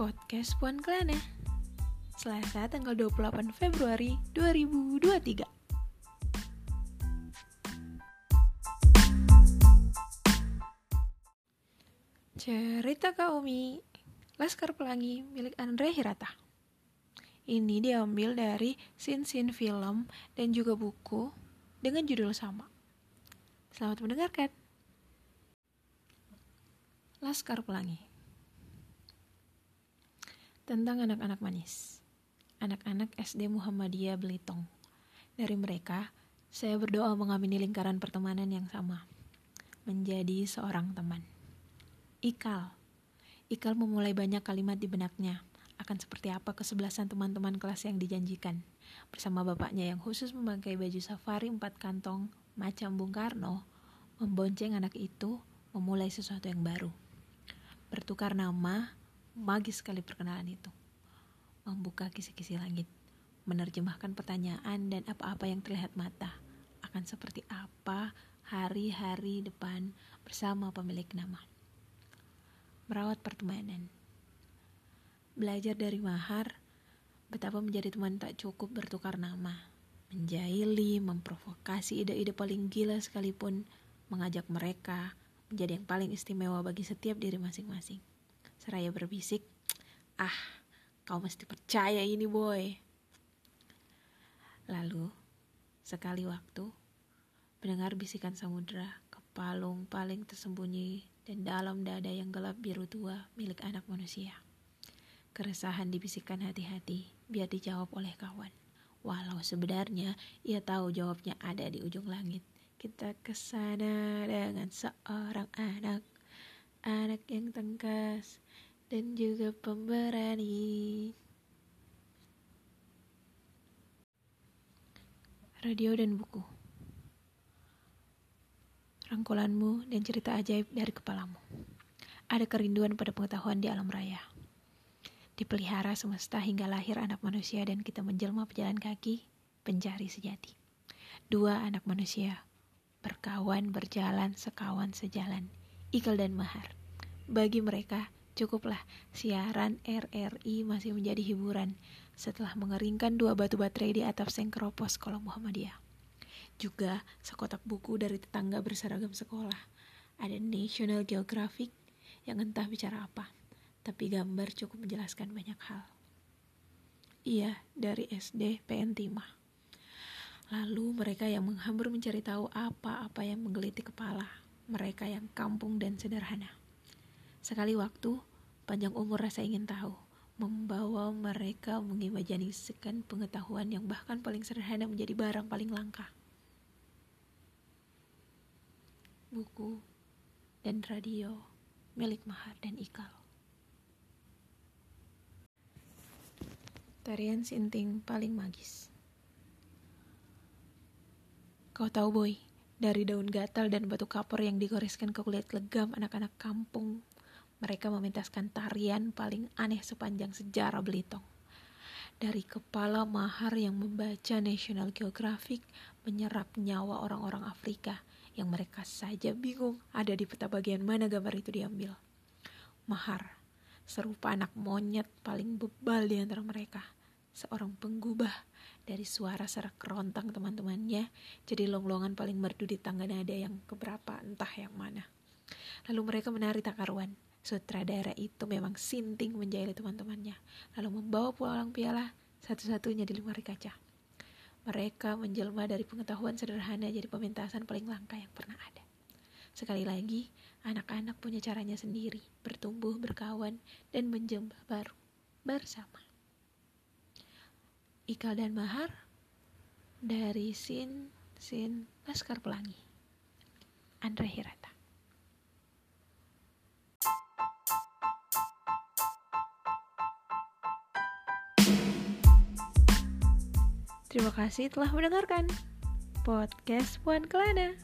Podcast Puan Klana Selasa tanggal 28 Februari 2023 Cerita Kaumi Laskar Pelangi milik Andre Hirata. Ini diambil dari scene-scene film dan juga buku dengan judul sama. Selamat mendengarkan. Laskar Pelangi tentang anak-anak manis. Anak-anak SD Muhammadiyah Belitung. Dari mereka, saya berdoa mengamini lingkaran pertemanan yang sama. Menjadi seorang teman. Ikal. Ikal memulai banyak kalimat di benaknya. Akan seperti apa kesebelasan teman-teman kelas yang dijanjikan. Bersama bapaknya yang khusus memakai baju safari empat kantong macam Bung Karno, membonceng anak itu memulai sesuatu yang baru. Bertukar nama, magis sekali perkenalan itu. Membuka kisi-kisi langit, menerjemahkan pertanyaan dan apa-apa yang terlihat mata. Akan seperti apa hari-hari depan bersama pemilik nama. Merawat pertemanan. Belajar dari mahar, betapa menjadi teman tak cukup bertukar nama. Menjahili, memprovokasi ide-ide paling gila sekalipun, mengajak mereka menjadi yang paling istimewa bagi setiap diri masing-masing seraya berbisik, "Ah, kau mesti percaya ini, boy." Lalu, sekali waktu, mendengar bisikan samudera ke palung paling tersembunyi dan dalam dada yang gelap biru tua milik anak manusia. Keresahan dibisikkan hati-hati biar dijawab oleh kawan. Walau sebenarnya ia tahu jawabnya ada di ujung langit. Kita ke sana dengan seorang anak, anak yang tengkas, dan juga pemberani. Radio dan buku. Rangkulanmu dan cerita ajaib dari kepalamu. Ada kerinduan pada pengetahuan di alam raya. Dipelihara semesta hingga lahir anak manusia dan kita menjelma pejalan kaki, pencari sejati. Dua anak manusia, berkawan berjalan sekawan sejalan, Ikal dan Mahar. Bagi mereka, Cukuplah siaran RRI masih menjadi hiburan setelah mengeringkan dua batu baterai di atap sengkeropos sekolah Muhammadiyah. Juga sekotak buku dari tetangga berseragam sekolah. Ada National Geographic yang entah bicara apa, tapi gambar cukup menjelaskan banyak hal. Iya, dari SD PN Timah. Lalu mereka yang menghambur mencari tahu apa-apa yang menggelitik kepala, mereka yang kampung dan sederhana. Sekali waktu, Panjang umur rasa ingin tahu, membawa mereka mengimajinasikan pengetahuan yang bahkan paling sederhana menjadi barang paling langka. Buku dan radio milik Mahar dan Ikal. Tarian Sinting paling magis. Kau tahu boy, dari daun gatal dan batu kapur yang digoreskan ke kulit legam anak-anak kampung mereka mementaskan tarian paling aneh sepanjang sejarah Belitung. Dari kepala mahar yang membaca National Geographic menyerap nyawa orang-orang Afrika yang mereka saja bingung ada di peta bagian mana gambar itu diambil. Mahar, serupa anak monyet paling bebal di antara mereka. Seorang penggubah dari suara serak kerontang teman-temannya jadi longlongan paling merdu di tangga nada yang keberapa entah yang mana. Lalu mereka menari tak karuan Sutradara itu memang sinting menjahili teman-temannya, lalu membawa pulang piala satu-satunya di lemari kaca. Mereka menjelma dari pengetahuan sederhana jadi pementasan paling langka yang pernah ada. Sekali lagi, anak-anak punya caranya sendiri, bertumbuh, berkawan, dan menjembah baru bersama. Ikal dan Mahar dari Sin Sin Laskar Pelangi. Andre Hirata. Terima kasih telah mendengarkan podcast Puan Kelana.